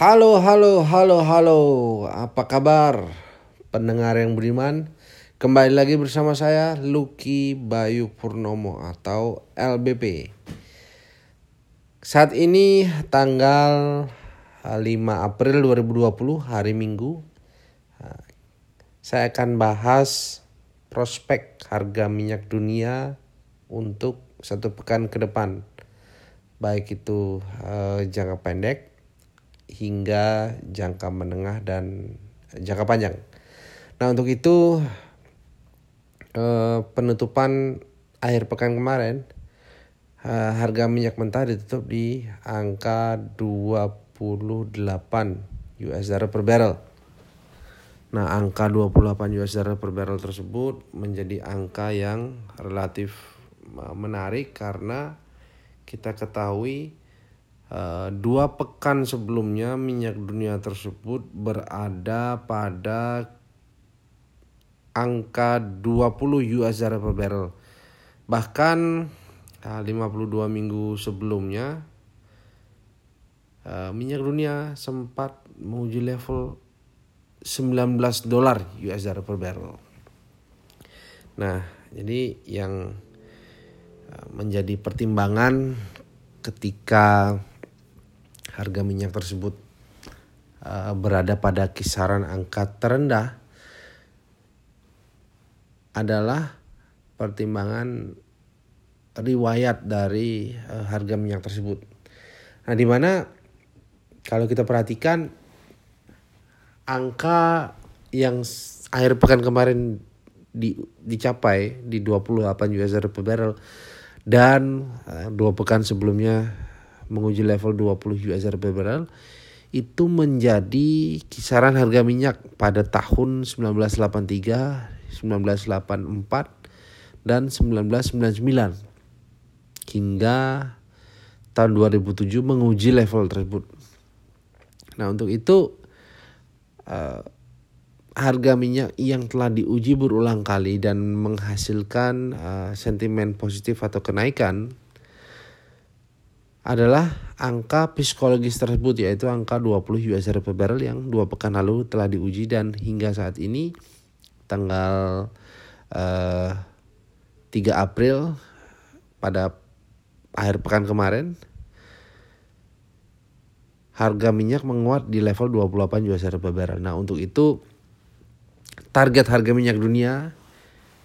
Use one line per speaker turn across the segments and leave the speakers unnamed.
Halo, halo, halo, halo. Apa kabar pendengar yang beriman? Kembali lagi bersama saya Lucky Bayu Purnomo atau LBP. Saat ini tanggal 5 April 2020 hari Minggu. Saya akan bahas prospek harga minyak dunia untuk satu pekan ke depan. Baik itu uh, jangka pendek hingga jangka menengah dan jangka panjang. Nah untuk itu eh, penutupan akhir pekan kemarin eh, harga minyak mentah ditutup di angka 28 US dollar per barrel. Nah angka 28 US dollar per barrel tersebut menjadi angka yang relatif eh, menarik karena kita ketahui dua pekan sebelumnya minyak dunia tersebut berada pada angka 20 US dollar per barrel. Bahkan uh, 52 minggu sebelumnya uh, minyak dunia sempat menguji level 19 dolar US dollar per barrel. Nah, jadi yang menjadi pertimbangan ketika harga minyak tersebut uh, berada pada kisaran angka terendah adalah pertimbangan riwayat dari uh, harga minyak tersebut. Nah, di mana kalau kita perhatikan angka yang akhir pekan kemarin di, dicapai di 28 US dollar per barrel dan uh, dua pekan sebelumnya menguji level 20 US per barrel itu menjadi kisaran harga minyak pada tahun 1983, 1984 dan 1999 hingga tahun 2007 menguji level tersebut. Nah, untuk itu uh, harga minyak yang telah diuji berulang kali dan menghasilkan uh, sentimen positif atau kenaikan adalah angka psikologis tersebut yaitu angka 20 US per barrel yang dua pekan lalu telah diuji dan hingga saat ini tanggal eh, 3 April pada akhir pekan kemarin harga minyak menguat di level 28 US per barrel. Nah, untuk itu target harga minyak dunia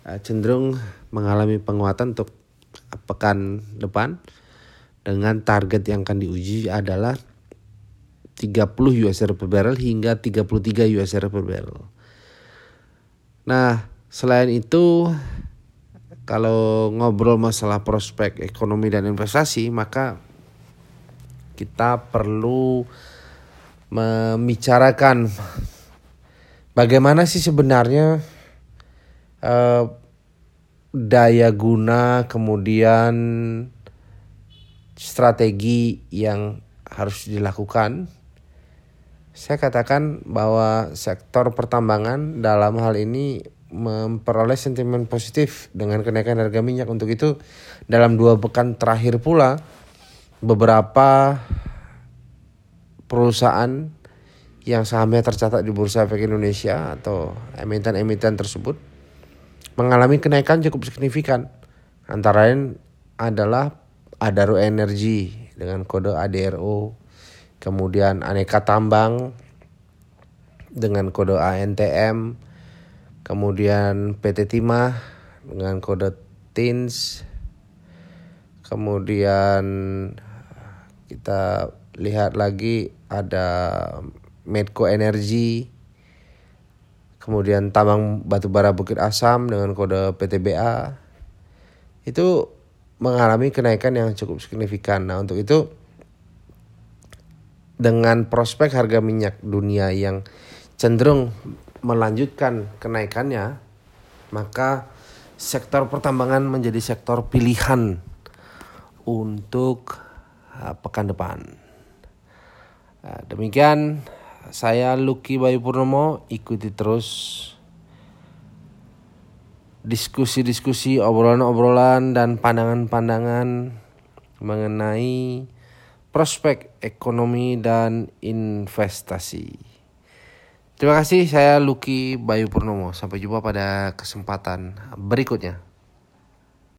uh, cenderung mengalami penguatan untuk pekan depan dengan target yang akan diuji adalah 30 US dollar per barrel hingga 33 US dollar per barrel. Nah, selain itu kalau ngobrol masalah prospek ekonomi dan investasi, maka kita perlu membicarakan bagaimana sih sebenarnya eh, daya guna kemudian strategi yang harus dilakukan, saya katakan bahwa sektor pertambangan dalam hal ini memperoleh sentimen positif dengan kenaikan harga minyak. Untuk itu, dalam dua pekan terakhir pula, beberapa perusahaan yang sahamnya tercatat di Bursa Efek Indonesia atau emiten-emiten tersebut mengalami kenaikan cukup signifikan. Antara lain adalah Adaro Energy dengan kode ADRO, kemudian Aneka Tambang dengan kode ANTM, kemudian PT Timah dengan kode TINS, kemudian kita lihat lagi ada Medco Energy, kemudian tambang batubara Bukit Asam dengan kode PTBA. Itu mengalami kenaikan yang cukup signifikan. Nah, untuk itu dengan prospek harga minyak dunia yang cenderung melanjutkan kenaikannya, maka sektor pertambangan menjadi sektor pilihan untuk uh, pekan depan. Uh, demikian saya Lucky Bayu Purnomo ikuti terus diskusi-diskusi, obrolan-obrolan dan pandangan-pandangan mengenai prospek ekonomi dan investasi. Terima kasih, saya Lucky Bayu Purnomo. Sampai jumpa pada kesempatan berikutnya.